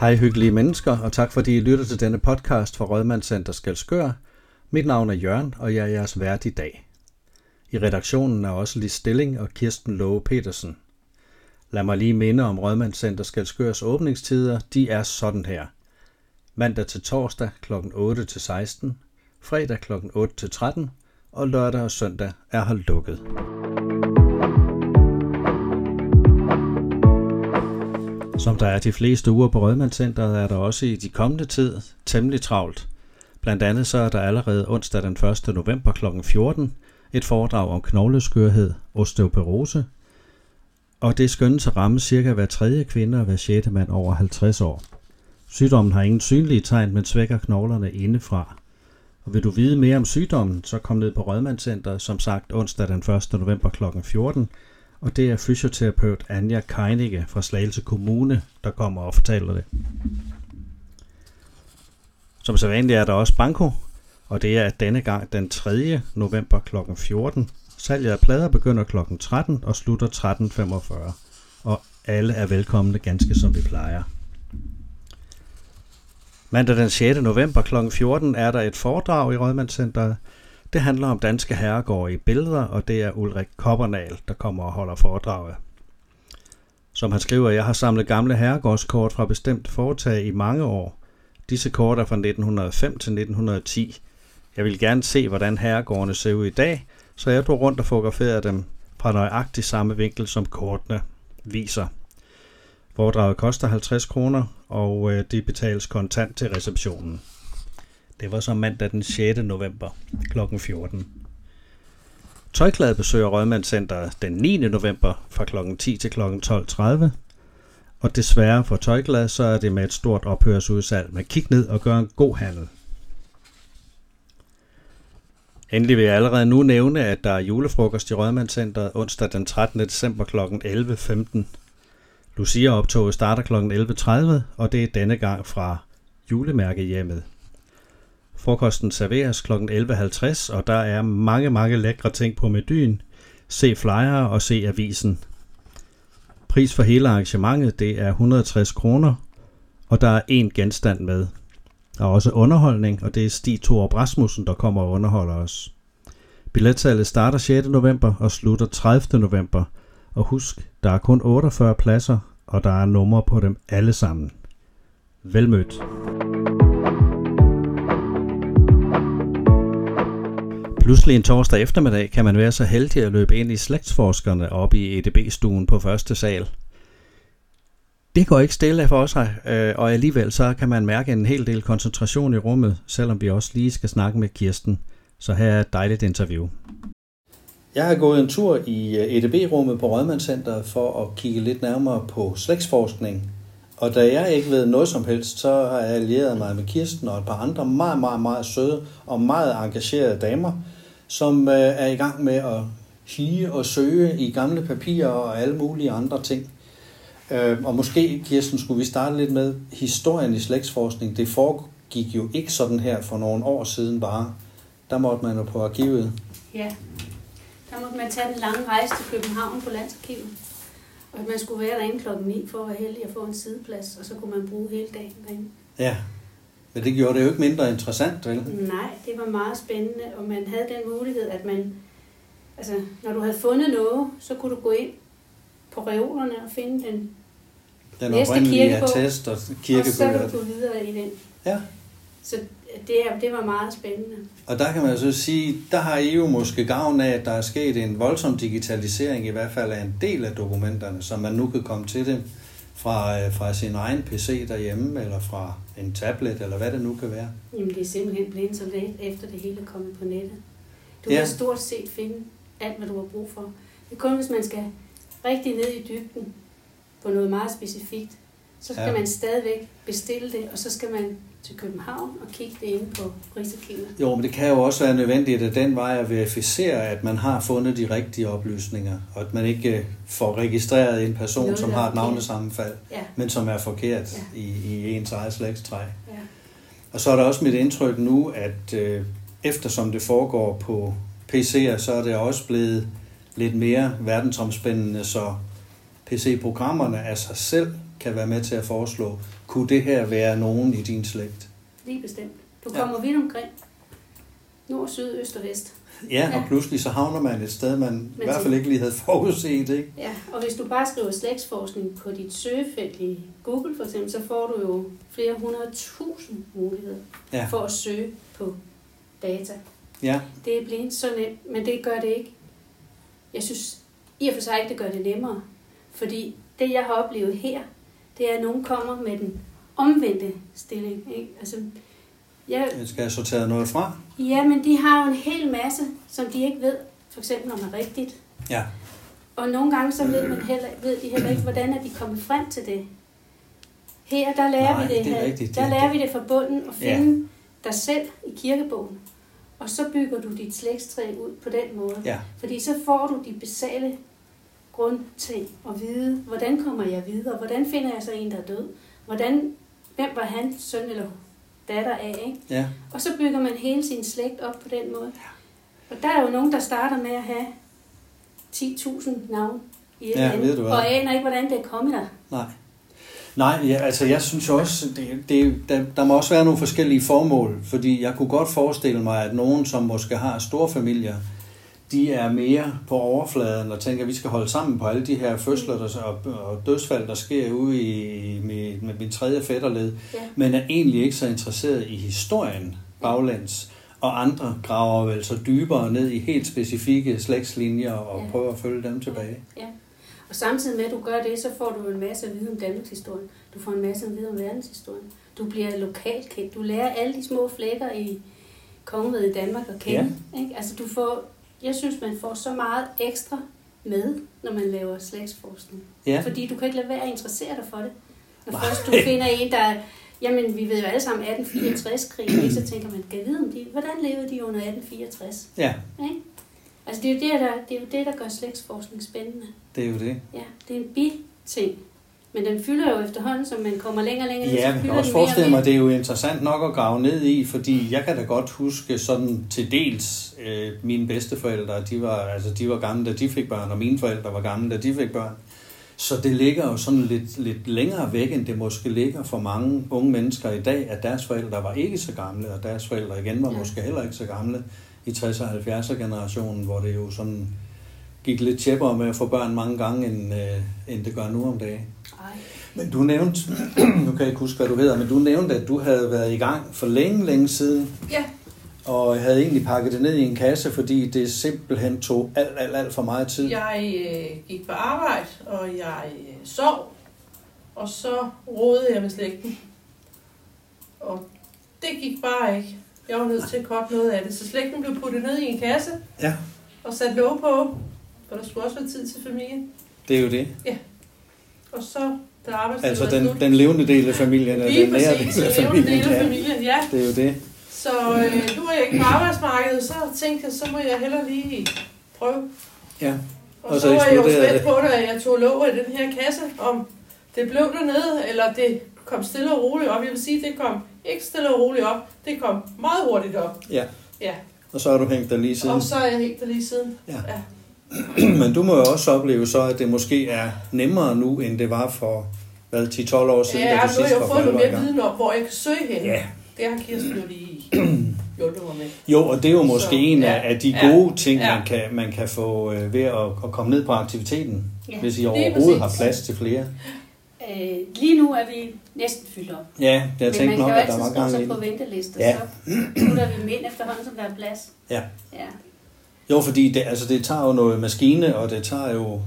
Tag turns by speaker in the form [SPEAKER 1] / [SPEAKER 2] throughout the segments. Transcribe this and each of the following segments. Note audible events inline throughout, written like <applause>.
[SPEAKER 1] Hej hyggelige mennesker, og tak fordi I lytter til denne podcast fra Rødmandscenter Skalskør. Mit navn er Jørgen, og jeg er jeres vært i dag. I redaktionen er også Lis Stilling og Kirsten Love Petersen. Lad mig lige minde om Rødmandscenter Skalskørs åbningstider. De er sådan her. Mandag til torsdag kl. 8 til 16, fredag kl. 8 til 13 og lørdag og søndag er holdt lukket. Som der er de fleste uger på Rødmandscenteret, er der også i de kommende tid temmelig travlt. Blandt andet så er der allerede onsdag den 1. november kl. 14 et foredrag om knogleskørhed, osteoporose, og det skønnes at ramme cirka hver tredje kvinde og hver sjette mand over 50 år. Sygdommen har ingen synlige tegn, men svækker knoglerne indefra. Og vil du vide mere om sygdommen, så kom ned på Rødmandscenteret, som sagt onsdag den 1. november kl. 14, og det er fysioterapeut Anja Keinicke fra Slagelse Kommune, der kommer og fortæller det. Som så vanligt er der også banko, og det er denne gang den 3. november kl. 14. Salget af plader begynder kl. 13 og slutter 13.45, og alle er velkomne ganske som vi plejer. Mandag den 6. november kl. 14 er der et foredrag i Rødmandscenteret, det handler om danske herregårde i billeder, og det er Ulrik Koppernal, der kommer og holder foredraget. Som han skriver, jeg har samlet gamle herregårdskort fra bestemt foretag i mange år. Disse kort er fra 1905 til 1910. Jeg vil gerne se, hvordan herregårdene ser ud i dag, så jeg drog rundt og fotograferede dem fra nøjagtig samme vinkel, som kortene viser. Foredraget koster 50 kroner, og øh, det betales kontant til receptionen. Det var så mandag den 6. november kl. 14. Tøjklæde besøger Rødmandscenter den 9. november fra kl. 10 til kl. 12.30. Og desværre for Tøjklæde, så er det med et stort ophørsudsalg. Men kig ned og gør en god handel. Endelig vil jeg allerede nu nævne, at der er julefrokost i Rødmandscenteret onsdag den 13. december kl. 11.15. Lucia-optoget starter kl. 11.30, og det er denne gang fra julemærkehjemmet. Frokosten serveres kl. 11.50, og der er mange, mange lækre ting på menuen. Se flyer og se avisen. Pris for hele arrangementet det er 160 kroner, og der er én genstand med. Der er også underholdning, og det er Stig Thor Rasmussen, der kommer og underholder os. Billetsalget starter 6. november og slutter 30. november. Og husk, der er kun 48 pladser, og der er numre på dem alle sammen. Velmødt. Pludselig en torsdag eftermiddag kan man være så heldig at løbe ind i slægtsforskerne op i EDB-stuen på første sal. Det går ikke stille for sig, øh, og alligevel så kan man mærke en hel del koncentration i rummet, selvom vi også lige skal snakke med Kirsten. Så her er et dejligt interview. Jeg har gået en tur i øh, EDB-rummet på Rødmandscenteret for at kigge lidt nærmere på slægtsforskning. Og da jeg ikke ved noget som helst, så har jeg allieret mig med Kirsten og et par andre meget, meget, meget søde og meget engagerede damer, som øh, er i gang med at hige og søge i gamle papirer og alle mulige andre ting. Øh, og måske, Kirsten, skulle vi starte lidt med historien i slægtsforskning. Det foregik jo ikke sådan her for nogle år siden bare. Der måtte man jo på arkivet.
[SPEAKER 2] Ja, der måtte man tage den lange rejse til København på Landsarkivet. Og man skulle være derinde klokken 9 for at være heldig at få en sideplads, og så kunne man bruge hele dagen derinde.
[SPEAKER 1] Ja, men det gjorde det jo ikke mindre interessant, vel?
[SPEAKER 2] Nej, det var meget spændende, og man havde den mulighed, at man, altså, når du havde fundet noget, så kunne du gå ind på reolerne og finde den,
[SPEAKER 1] Den
[SPEAKER 2] næste kirkebog,
[SPEAKER 1] attest og
[SPEAKER 2] og så
[SPEAKER 1] kirkebøger.
[SPEAKER 2] kunne du videre i den.
[SPEAKER 1] Ja,
[SPEAKER 2] Så det, det var meget spændende.
[SPEAKER 1] og der kan man så sige, der har I jo måske gavn af, at der er sket en voldsom digitalisering, i hvert fald af en del af dokumenterne, så man nu kan komme til dem fra, øh, fra sin egen PC derhjemme, eller fra en tablet, eller hvad det nu kan være.
[SPEAKER 2] Jamen, det er simpelthen blevet så let, efter det hele er kommet på nettet. Du
[SPEAKER 1] Ja.
[SPEAKER 2] kan stort set finde alt, hvad du har brug for. Det er kun, hvis man skal rigtig ned i dybden på noget meget specifikt, så skal
[SPEAKER 1] Ja.
[SPEAKER 2] man stadigvæk bestille det, og så skal man til København og kigge det inde på Rigsarkivet.
[SPEAKER 1] Jo, men det kan jo også være nødvendigt at den vej at verificere, at man har fundet de rigtige oplysninger, og at man ikke øh, får registreret en person,
[SPEAKER 2] Noget,
[SPEAKER 1] som har et navnesammenfald,
[SPEAKER 2] Ja,
[SPEAKER 1] men som er forkert
[SPEAKER 2] Ja.
[SPEAKER 1] i, i ens eget slægtstræ.
[SPEAKER 2] ja.
[SPEAKER 1] Og så er der også mit indtryk nu, at øh, eftersom det foregår på PC'er, så er det også blevet lidt mere verdensomspændende, så PC-programmerne af sig selv kan være med til at foreslå, kunne det her være nogen i din slægt?
[SPEAKER 2] Lige bestemt. Du
[SPEAKER 1] Ja.
[SPEAKER 2] kommer vidt omkring. Nord, syd, øst og vest.
[SPEAKER 1] Ja, og
[SPEAKER 2] Ja.
[SPEAKER 1] pludselig så havner man et sted, man i hvert fald ikke lige havde forudset, ikke?
[SPEAKER 2] Ja, og hvis du bare skriver slægtsforskning på dit søgefelt i Google for eksempel, så får du jo flere hundrede tusind muligheder
[SPEAKER 1] Ja.
[SPEAKER 2] for at søge på data.
[SPEAKER 1] Ja,
[SPEAKER 2] Det er blevet så nemt, men det gør det ikke. Jeg synes i og for sig ikke, det gør det nemmere. Fordi det, jeg har oplevet her, det er, at nogen kommer med den omvendte stilling. Ikke? Altså, jeg,
[SPEAKER 1] jeg skal have sorteret noget fra.
[SPEAKER 2] ja, men de har jo en hel masse, som de ikke ved, for eksempel om er rigtigt.
[SPEAKER 1] Ja,
[SPEAKER 2] Og nogle gange så ved, man heller, ved de heller ikke, hvordan er de kommet frem til det. Her, der lærer
[SPEAKER 1] Nej,
[SPEAKER 2] vi det,
[SPEAKER 1] det er
[SPEAKER 2] her,
[SPEAKER 1] rigtigt.
[SPEAKER 2] der
[SPEAKER 1] Det-
[SPEAKER 2] lærer
[SPEAKER 1] det-
[SPEAKER 2] vi det fra bunden og
[SPEAKER 1] Ja.
[SPEAKER 2] finde dig selv i kirkebogen. Og så bygger du dit slægtstræ ud på den måde.
[SPEAKER 1] ja,
[SPEAKER 2] Fordi så får du de basale grundting at vide, hvordan kommer jeg videre, hvordan finder jeg så en, der er død, hvordan, hvem var han søn eller datter af, ikke?
[SPEAKER 1] ja.
[SPEAKER 2] Og så bygger man hele sin slægt op på den måde. Og der er jo nogen, der starter med at have 10.000 navn i et
[SPEAKER 1] Ja,
[SPEAKER 2] andet,
[SPEAKER 1] ved du hvad?
[SPEAKER 2] og aner ikke, hvordan det er kommet der.
[SPEAKER 1] Nej. Nej, ja, altså jeg synes også, det, det, der, der må også være nogle forskellige formål, fordi jeg kunne godt forestille mig, at nogen, som måske har store familier, de er mere på overfladen og tænker, at vi skal holde sammen på alle de her fødsler der, og, og dødsfald, der sker ude i, med, med min tredje fætterled,
[SPEAKER 2] Ja.
[SPEAKER 1] men er egentlig ikke så interesseret i historien baglæns, og andre graver vel så dybere ned i helt specifikke slægtslinjer og
[SPEAKER 2] Ja.
[SPEAKER 1] prøver at følge dem tilbage.
[SPEAKER 2] Ja. Og samtidig med, at du gør det, så får du en masse at vide om Danmarks historie. Du får en masse at vide om verdenshistorien. Du bliver lokalt kendt. Du lærer alle de små flækker i kongeriget i Danmark at kende. Ja. Ikke? Altså, du får, jeg synes, man får så meget ekstra med, når man laver slægtsforskning.
[SPEAKER 1] Ja,
[SPEAKER 2] Fordi du kan ikke lade være at interessere dig for det. Når
[SPEAKER 1] Nej.
[SPEAKER 2] først du finder en, der... Jamen, vi ved jo alle sammen 1864-krigen, ikke? så tænker man, kan vide om de... Hvordan levede de under 1864?
[SPEAKER 1] ja,
[SPEAKER 2] Ikke? Altså, det er, jo det, der, det er jo det, der gør slægtsforskning spændende.
[SPEAKER 1] det er jo det.
[SPEAKER 2] Ja, det er en bi-ting. Men den fylder jo efterhånden, som man kommer længere og længere
[SPEAKER 1] Ja,
[SPEAKER 2] så
[SPEAKER 1] men jeg kan også forestille mig, det er jo interessant nok at grave ned i, fordi jeg kan da godt huske sådan til dels øh, mine bedsteforældre, de var, altså, de var gamle, da de fik børn, og mine forældre var gamle, da de fik børn. Så det ligger jo sådan lidt, lidt længere væk, end det måske ligger for mange unge mennesker i dag, at deres forældre var ikke så gamle, og deres forældre igen var
[SPEAKER 2] Ja.
[SPEAKER 1] måske heller ikke så gamle i 60'er og 70'er generationen, hvor det jo sådan gik lidt tjeppere med at få børn mange gange, end, øh, end det gør nu om dagen.
[SPEAKER 2] Ej,
[SPEAKER 1] Men du nævnte, <clears throat> nu kan jeg ikke huske, hvad du hedder, men du nævnte, at du havde været i gang for længe, længe siden,
[SPEAKER 3] Ja,
[SPEAKER 1] og havde egentlig pakket det ned i en kasse, fordi det simpelthen tog alt, alt, alt for meget tid.
[SPEAKER 3] jeg øh, gik på arbejde, og jeg øh, sov, og så rodede jeg med slægten. Og det gik bare ikke. Jeg var nødt til at koppe noget af det, så slægten blev puttet ned i en kasse
[SPEAKER 1] Ja,
[SPEAKER 3] og sat låg på, for der skulle også være tid til familien.
[SPEAKER 1] det er jo det.
[SPEAKER 3] Og så, da arbejdstiden
[SPEAKER 1] Altså den,
[SPEAKER 3] slut,
[SPEAKER 1] den levende del af familien,
[SPEAKER 3] lige
[SPEAKER 1] den nære del af familien.
[SPEAKER 3] del af
[SPEAKER 1] Ja,
[SPEAKER 3] familien, ja.
[SPEAKER 1] det er jo det.
[SPEAKER 3] Så øh, nu er jeg ikke på arbejdsmarkedet, så tænkte jeg, så må jeg hellere lige prøve.
[SPEAKER 1] Ja,
[SPEAKER 3] Og,
[SPEAKER 1] Og
[SPEAKER 3] og
[SPEAKER 1] så
[SPEAKER 3] så, var jeg jo spændt på det, at jeg tog låg i den her kasse, om det blev dernede, eller det kom stille og roligt op. Jeg vil sige, det kom ikke stille og roligt op, det kom meget hurtigt op.
[SPEAKER 1] ja.
[SPEAKER 3] Ja,
[SPEAKER 1] Og så har du hængt der lige siden.
[SPEAKER 3] og så er jeg helt der lige siden.
[SPEAKER 1] Ja.
[SPEAKER 3] ja. <clears throat>
[SPEAKER 1] Men du må jo også opleve så, at det måske er nemmere nu, end det var for hvad, 10-12 år siden,
[SPEAKER 3] Ja,
[SPEAKER 1] da
[SPEAKER 3] nu
[SPEAKER 1] du
[SPEAKER 3] har
[SPEAKER 1] sidst
[SPEAKER 3] jeg
[SPEAKER 1] var
[SPEAKER 3] jo
[SPEAKER 1] for
[SPEAKER 3] fået noget mere viden om, hvor jeg kan søge hen.
[SPEAKER 1] Ja,
[SPEAKER 3] Det har Kirsten jo lige <clears throat> hjulpet mig med.
[SPEAKER 1] Jo, og det er jo måske
[SPEAKER 3] Så,
[SPEAKER 1] en af,
[SPEAKER 3] ja.
[SPEAKER 1] af de
[SPEAKER 3] Ja.
[SPEAKER 1] gode ting,
[SPEAKER 3] Ja.
[SPEAKER 1] man kan, man kan få øh, ved at, at komme ned på aktiviteten,
[SPEAKER 2] Ja.
[SPEAKER 1] hvis I overhovedet har plads til flere.
[SPEAKER 2] Øh, lige nu er vi næsten fyldt op.
[SPEAKER 1] Ja, jeg
[SPEAKER 2] Men
[SPEAKER 1] tænkte
[SPEAKER 2] man
[SPEAKER 1] nok,
[SPEAKER 2] kan jo
[SPEAKER 1] at der
[SPEAKER 2] altid
[SPEAKER 1] var gang i
[SPEAKER 2] sig på
[SPEAKER 1] det.
[SPEAKER 2] ventelister,
[SPEAKER 1] Ja.
[SPEAKER 2] så putter vi dem ind efterhånden, som der er plads.
[SPEAKER 1] Ja.
[SPEAKER 2] ja.
[SPEAKER 1] Jo, fordi det, altså, det tager jo noget maskine, og det tager jo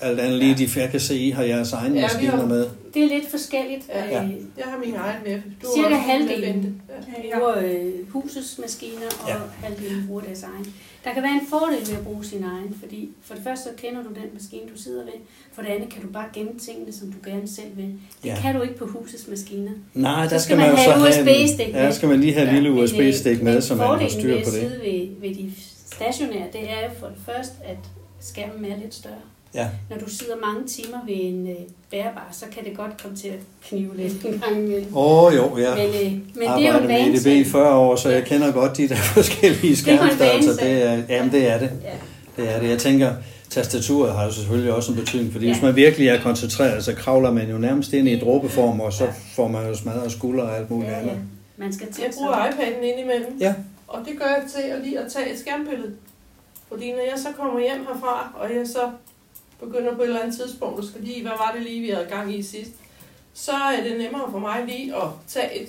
[SPEAKER 1] alt andet lige, de jeg kan se, I har jeres egne
[SPEAKER 3] Ja,
[SPEAKER 1] ja, maskiner
[SPEAKER 3] har-
[SPEAKER 1] med.
[SPEAKER 2] Det er lidt forskelligt.
[SPEAKER 3] Ja.
[SPEAKER 2] Øh,
[SPEAKER 1] Ja.
[SPEAKER 3] Jeg har min egen med. Du
[SPEAKER 2] Cirka halvdelen.
[SPEAKER 3] Ja.
[SPEAKER 2] bruger øh, husets maskiner, og
[SPEAKER 1] Ja.
[SPEAKER 2] ja. halvdelen bruger deres egen. Der kan være en fordel ved at bruge sin egen, fordi for det første så kender du den maskine, du sidder ved. For det andet kan du bare gemme tingene, som du gerne selv vil. Det
[SPEAKER 1] Ja.
[SPEAKER 2] ja. kan du ikke på husets maskiner.
[SPEAKER 1] Nej, der
[SPEAKER 2] Så
[SPEAKER 1] skal,
[SPEAKER 2] skal
[SPEAKER 1] man,
[SPEAKER 2] man have
[SPEAKER 1] have en,
[SPEAKER 2] USB-stik
[SPEAKER 1] ja, der
[SPEAKER 2] med.
[SPEAKER 1] skal man lige have en lille
[SPEAKER 2] Men, øh,
[SPEAKER 1] USB-stik med, så man har
[SPEAKER 2] fordelen
[SPEAKER 1] styr
[SPEAKER 2] ved
[SPEAKER 1] på
[SPEAKER 2] at
[SPEAKER 1] det.
[SPEAKER 2] sidde ved, ved de stationære, det er jo for det første, at skærmen er lidt større.
[SPEAKER 1] Ja.
[SPEAKER 2] Når du sidder mange timer ved en øh, bærbar, så kan det godt komme til at knive lidt en gang imellem.
[SPEAKER 1] Åh oh, jo, ja.
[SPEAKER 2] Men, øh, men det er jo en
[SPEAKER 1] med EDB i
[SPEAKER 2] vanesag.
[SPEAKER 1] 40 år, så jeg kender godt de der <laughs> forskellige
[SPEAKER 2] er
[SPEAKER 1] skærmstørrelser. Det er, jamen, det er det.
[SPEAKER 2] Ja.
[SPEAKER 1] Det er det. Jeg tænker, Tastaturet har jo selvfølgelig også en betydning, fordi
[SPEAKER 2] Ja.
[SPEAKER 1] hvis man virkelig er koncentreret, så kravler man jo nærmest ind i dråbeform, og så får man jo smadret skuldre og alt muligt
[SPEAKER 2] Ja, ja.
[SPEAKER 1] andet.
[SPEAKER 2] Man skal til
[SPEAKER 3] Jeg bruger iPad'en indimellem.
[SPEAKER 1] Ja.
[SPEAKER 3] Og det gør jeg til at lige at tage et skærmbillede. Fordi når jeg så kommer hjem herfra, og jeg så begynder på et eller andet tidspunkt, og skal lige, hvad var det lige, vi havde gang i sidst, så er det nemmere for mig lige at tage et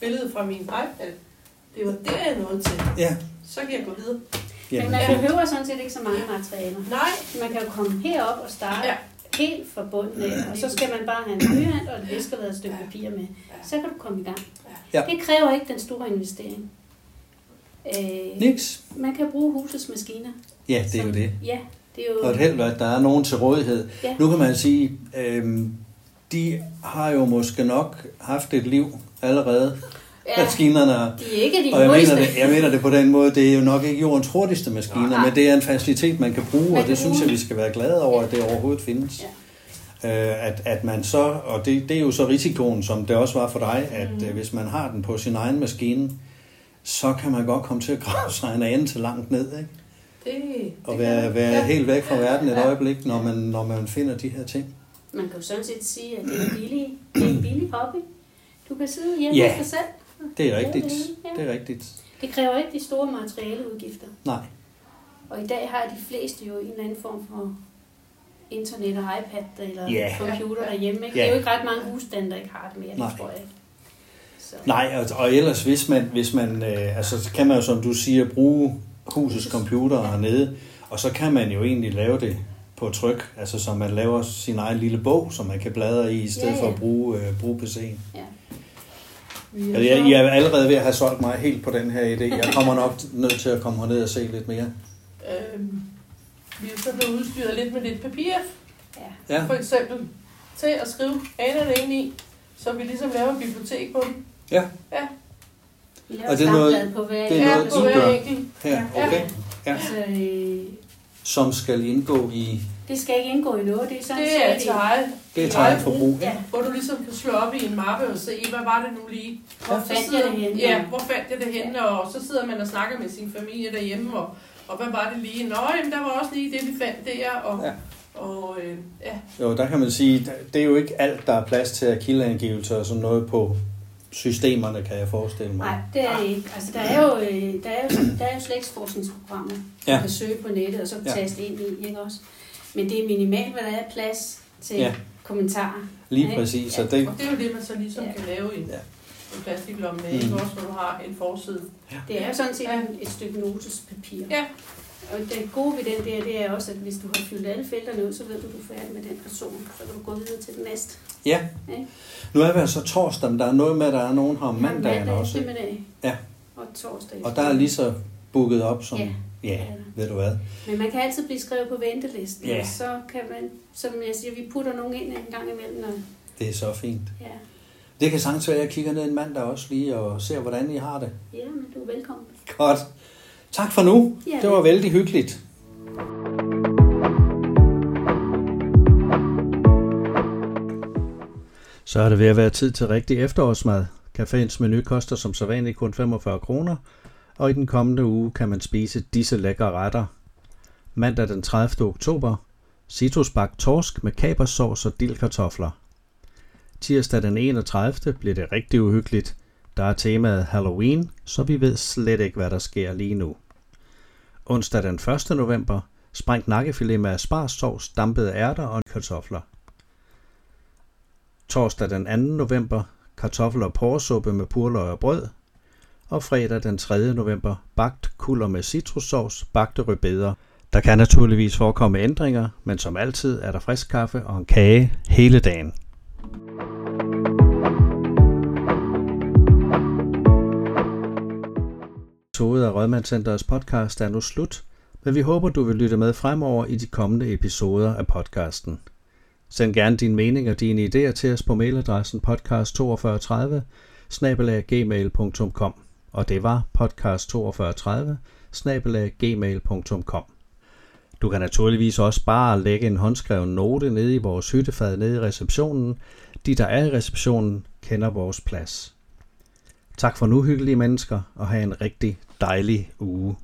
[SPEAKER 3] billede fra min iPad. Det var det, jeg nåede til.
[SPEAKER 1] Ja,
[SPEAKER 3] Så kan jeg gå videre.
[SPEAKER 2] Men
[SPEAKER 1] jamen,
[SPEAKER 2] man
[SPEAKER 1] fint.
[SPEAKER 2] behøver sådan set ikke så mange materialer.
[SPEAKER 3] Nej,
[SPEAKER 2] Man kan jo komme herop og starte
[SPEAKER 3] Ja.
[SPEAKER 2] helt fra bunden af, og så skal man bare have en blyant og et viskerladet stykke papir med. Så kan du komme i gang.
[SPEAKER 1] Ja.
[SPEAKER 2] Det kræver ikke den store investering. Øh,
[SPEAKER 1] Niks.
[SPEAKER 2] man kan bruge husets maskiner.
[SPEAKER 1] Ja, det er jo
[SPEAKER 2] som-
[SPEAKER 1] det.
[SPEAKER 2] Ja, det er jo...
[SPEAKER 1] Og et held, at der er nogen til rådighed.
[SPEAKER 2] Ja.
[SPEAKER 1] Nu kan man sige, øhm, de har jo måske nok haft et liv allerede,
[SPEAKER 2] ja,
[SPEAKER 1] maskinerne.
[SPEAKER 2] de er ikke de
[SPEAKER 1] Og jeg
[SPEAKER 2] hurtigste.
[SPEAKER 1] mener, det, jeg mener det på den måde, det er jo nok ikke jordens hurtigste maskiner,
[SPEAKER 2] Nej.
[SPEAKER 1] men det er en facilitet, man kan bruge,
[SPEAKER 2] Man
[SPEAKER 1] og det synes jeg, vi skal være glade over, at det overhovedet findes.
[SPEAKER 2] Ja.
[SPEAKER 1] Øh, at, at man så, og det, det er jo så risikoen, som det også var for dig, at
[SPEAKER 2] Mhm.
[SPEAKER 1] øh, hvis man har den på sin egen maskine, så kan man godt komme til at grave sig en ane til langt ned, ikke?
[SPEAKER 3] det,
[SPEAKER 1] Og
[SPEAKER 3] det
[SPEAKER 1] være,
[SPEAKER 3] kan-
[SPEAKER 1] være
[SPEAKER 3] ja.
[SPEAKER 1] helt væk fra verden et øjeblik, når man, når man finder de her ting.
[SPEAKER 2] Man kan jo sådan set sige, at det er billig, det er en billig hobby. Du kan sidde hjemme
[SPEAKER 1] Ja.
[SPEAKER 2] dig selv.
[SPEAKER 1] Det er rigtigt.
[SPEAKER 2] er ja.
[SPEAKER 1] Det er rigtigt.
[SPEAKER 2] Det kræver ikke de store materialeudgifter.
[SPEAKER 1] Nej.
[SPEAKER 2] Og i dag har de fleste jo en eller anden form for internet og iPad eller
[SPEAKER 1] Ja.
[SPEAKER 2] computer derhjemme. Ikke?
[SPEAKER 1] Ja.
[SPEAKER 2] Det er jo ikke ret mange husstande, der ikke har det mere,
[SPEAKER 1] Nej.
[SPEAKER 2] det tror jeg. Så.
[SPEAKER 1] Nej, og, og ellers hvis man, hvis man øh, altså så kan man jo som du siger, bruge husets computer hernede, og så kan man jo egentlig lave det på tryk, altså så man laver sin egen lille bog, som man kan bladre i, i stedet
[SPEAKER 2] Ja,
[SPEAKER 1] for
[SPEAKER 2] ja.
[SPEAKER 1] at bruge, øh, bruge PC'en.
[SPEAKER 2] Ja.
[SPEAKER 1] Altså, jeg, jeg er allerede ved at have solgt mig helt på den her idé. Jeg kommer nok nødt til at komme herned og se lidt mere.
[SPEAKER 3] Øhm, vi er så blevet udstyret lidt med lidt papir,
[SPEAKER 2] Ja.
[SPEAKER 1] Ja,
[SPEAKER 3] for eksempel, til at skrive anerne ind i, så vi ligesom laver et bibliotek på dem.
[SPEAKER 1] Ja,
[SPEAKER 2] Vi laver
[SPEAKER 1] Og
[SPEAKER 2] et
[SPEAKER 1] det er noget-
[SPEAKER 2] på hver
[SPEAKER 1] det er
[SPEAKER 3] Ja,
[SPEAKER 1] noget,
[SPEAKER 3] på
[SPEAKER 1] I
[SPEAKER 3] hver
[SPEAKER 1] gør.
[SPEAKER 3] enkelt.
[SPEAKER 1] her, okay. Ja.
[SPEAKER 2] Altså, øh,
[SPEAKER 1] Som skal indgå i,
[SPEAKER 2] det skal ikke indgå i noget. Det er sådan
[SPEAKER 3] Det er eget,
[SPEAKER 1] det er
[SPEAKER 3] i
[SPEAKER 1] til eget
[SPEAKER 3] eget brug,
[SPEAKER 1] forbrug.
[SPEAKER 2] Ja.
[SPEAKER 3] hvor du ligesom kan slå op i en mappe og se, hvad var det nu lige?
[SPEAKER 2] Hvor
[SPEAKER 3] Så
[SPEAKER 2] fandt
[SPEAKER 3] sidder-
[SPEAKER 2] jeg det henne?
[SPEAKER 3] Ja, hvor fandt jeg det henne? Og så sidder man og snakker med sin familie derhjemme, og, og hvad var det lige? Nå, jamen, der var også lige det, vi fandt der, og,
[SPEAKER 1] Ja.
[SPEAKER 3] ja. og øh, ja,
[SPEAKER 1] Jo, der kan man sige, det er jo ikke alt, der er plads til at kildeangivelser og sådan noget på systemerne, kan jeg forestille mig.
[SPEAKER 2] Nej, det er det ikke. Altså, der er jo, øh, der er jo, der er jo slægtsforskningsprogrammer, ja.
[SPEAKER 1] Ja.
[SPEAKER 2] man kan søge på nettet, og så
[SPEAKER 1] Ja.
[SPEAKER 2] taste ind i, ikke også? Men det er minimalt, hvad der er plads til
[SPEAKER 1] Ja.
[SPEAKER 2] ja. kommentarer.
[SPEAKER 1] Lige
[SPEAKER 2] Ja.
[SPEAKER 1] præcis, så
[SPEAKER 2] Ja.
[SPEAKER 1] det,
[SPEAKER 3] og det er jo det, man så ligesom
[SPEAKER 2] Ja.
[SPEAKER 3] kan lave i
[SPEAKER 1] Ja.
[SPEAKER 3] en plastiklomme med,
[SPEAKER 1] Mm.
[SPEAKER 3] også, hvor du har en forside.
[SPEAKER 2] Det er jo sådan set
[SPEAKER 3] Ja.
[SPEAKER 2] et stykke notespapir.
[SPEAKER 3] Ja.
[SPEAKER 2] Og det gode ved den der, det er også, at hvis du har fyldt alle felterne ud, så ved du, du er færdig med den person. Så kan du gå videre til den næste.
[SPEAKER 1] ja.
[SPEAKER 2] Ikke?
[SPEAKER 1] Nu er vi altså torsdag, men der er noget med, at der er nogen her om mandagen
[SPEAKER 2] mandag
[SPEAKER 1] også.
[SPEAKER 2] eftermiddag.
[SPEAKER 1] Ja.
[SPEAKER 2] Og torsdag.
[SPEAKER 1] Og der er lige så booket op som,
[SPEAKER 2] Ja.
[SPEAKER 1] ja, ved du hvad.
[SPEAKER 2] Men man kan altid blive skrevet på ventelisten,
[SPEAKER 1] Ja.
[SPEAKER 2] så kan man, som jeg siger, vi putter nogen ind en gang imellem, og
[SPEAKER 1] Det er så fint.
[SPEAKER 2] ja,
[SPEAKER 1] Det kan sagtens være, at jeg kigger ned en mandag også lige og ser, hvordan I har det.
[SPEAKER 2] ja men du er velkommen.
[SPEAKER 1] Godt. Tak for nu.
[SPEAKER 2] Ja.
[SPEAKER 1] Det var vældig hyggeligt. Så er det ved at være tid til rigtig efterårsmad. Caféens menu koster som sædvanligt kun 45 kroner, og i den kommende uge kan man spise disse lækre retter. Mandag den 30. oktober, citrusbagt torsk med kabersauce og dildkartofler. Tirsdag den 31. bliver det rigtig uhyggeligt. Der er temaet Halloween, så vi ved slet ikke, hvad der sker lige nu. Onsdag den 1. november, sprængt nakkefilet med asparsovs, dampede ærter og kartofler. Torsdag den 2. november, kartofler og porsuppe med purløg og brød. Og fredag den 3. november, bagt kulder med citrussovs, bagte rødbeder. Der kan naturligvis forekomme ændringer, men som altid er der frisk kaffe og en kage hele dagen. Episode af Rødmandscenterets podcast er nu slut, men vi håber, du vil lytte med fremover i de kommende episoder af podcasten. Send gerne din mening og dine idéer til os på mailadressen podcast4230 gmail.com og det var podcast4230 gmail.com. Du kan naturligvis også bare lægge en håndskreven note nede i vores hyttefad nede i receptionen. De, der er i receptionen, kender vores plads. Tak for nu, hyggelige mennesker, og have en rigtig dejlig uge.